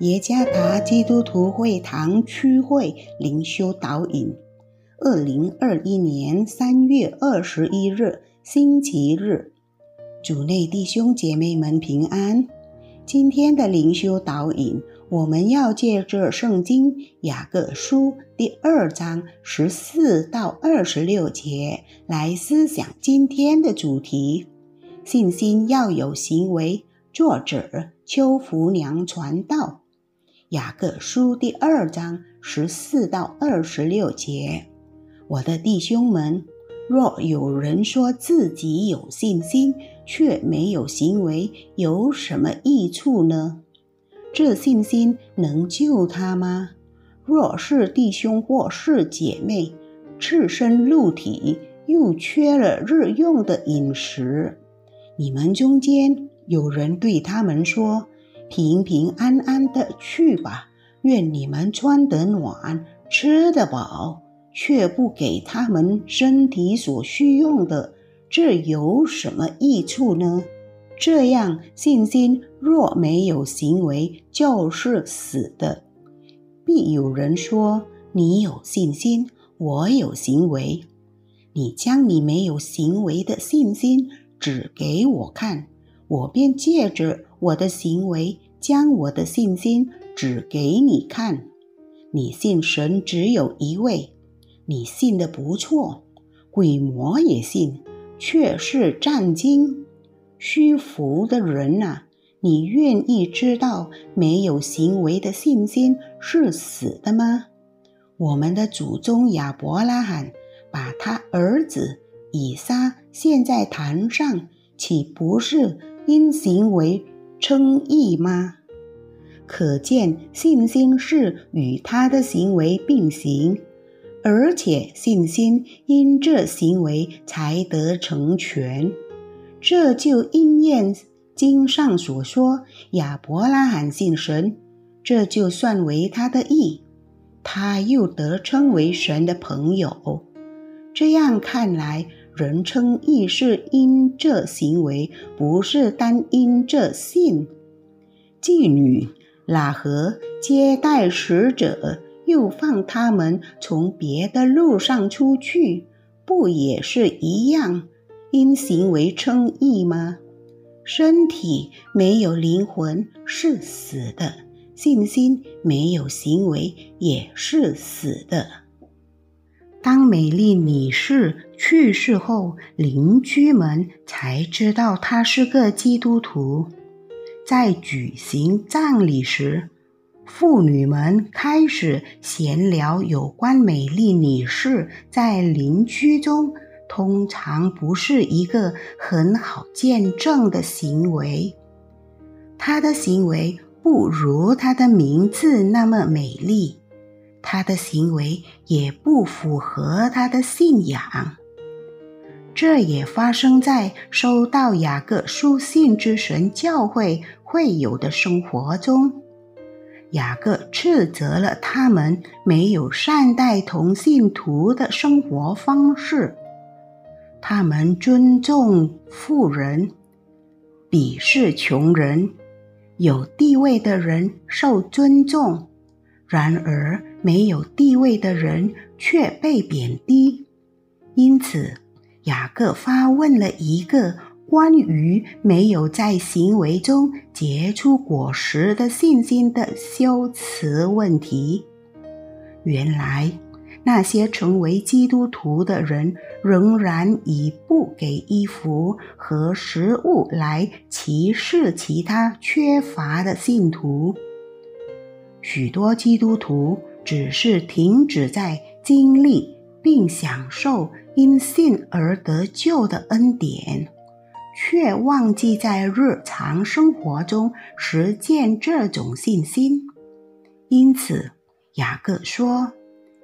耶加达基督徒会堂区会灵修导引，二零二一年三月二十一日星期日，主内弟兄姐妹们平安。今天的灵修导引，我们要借着圣经雅各书第二章十四到二十六节来思想今天的主题：信心要有行为。作者邱福娘传道，雅各书第二章十四到二十六节。我的弟兄们，若有人说自己有信心，却没有行为，有什么益处呢？这信心能救他吗？若是弟兄或是姐妹，赤身露体，又缺了日用的饮食，你们中间。有人对他们说：“平平安安的去吧，愿你们穿得暖，吃得饱，却不给他们身体所需用的，这有什么益处呢？”这样信心若没有行为，就是死的。必有人说：“你有信心，我有行为，你将你没有行为的信心指给我看。”我便借着我的行为，将我的信心指给你看。你信神只有一位，你信的不错，鬼魔也信，却是战惊。虚浮的人呐，你愿意知道没有行为的信心是死的吗？我们的祖宗亚伯拉罕把他儿子以撒献在坛上，岂不是？因行为称义吗？可见信心是与他的行为并行，而且信心因这行为才得成全。这就应验经上所说：亚伯拉罕信神，这就算为他的义，他又得称为神的朋友。这样看来。人称义是因这行为，不是单因这信。妓女喇合接待使者，又放他们从别的路上出去，不也是一样？因行为称义吗？身体没有灵魂是死的，信心没有行为也是死的。当美丽女士去世后，邻居们才知道她是个基督徒。在举行葬礼时，妇女们开始闲聊有关美丽女士在邻居中通常不是一个很好见证的行为。她的行为不如她的名字那么美丽。他的行为也不符合他的信仰，这也发生在收到雅各书信之神教会会友的生活中。雅各斥责了他们没有善待同信徒的生活方式，他们尊重富人，鄙视穷人，有地位的人受尊重。然而，没有地位的人却被贬低。因此，雅各发问了一个关于没有在行为中结出果实的信心的修辞问题。原来，那些成为基督徒的人仍然以不给衣服和食物来歧视其他缺乏的信徒。许多基督徒只是停止在经历并享受因信而得救的恩典，却忘记在日常生活中实践这种信心。因此，雅各说：“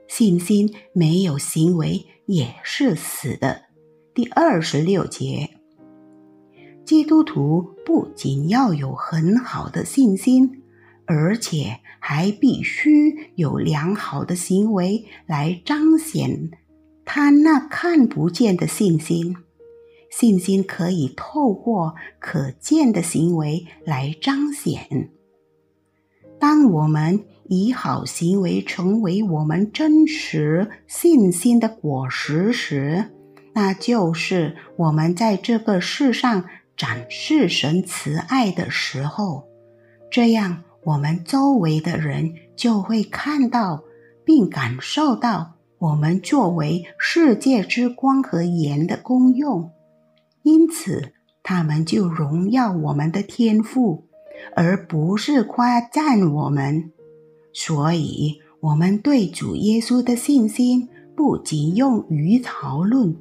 信心没有行为也是死的。”第二十六节，基督徒不仅要有很好的信心。而且还必须有良好的行为来彰显他那看不见的信心。信心可以透过可见的行为来彰显。当我们以好行为成为我们真实信心的果实时，那就是我们在这个世上展示神慈爱的时候。这样，我们周围的人就会看到并感受到我们作为世界之光和盐的功用，因此他们就荣耀我们的天赋。而不是夸赞我们，所以我们对主耶稣的信心不仅用于讨论，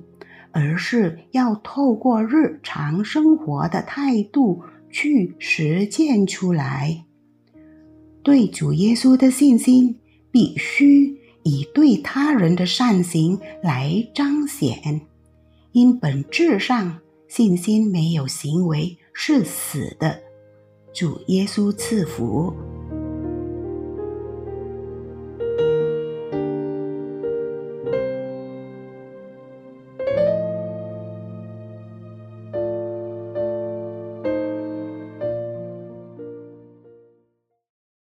而是要透过日常生活的态度去实践出来。对主耶稣的信心必须以对他人的善行来彰显，因本质上信心没有行为是死的。主耶稣赐福。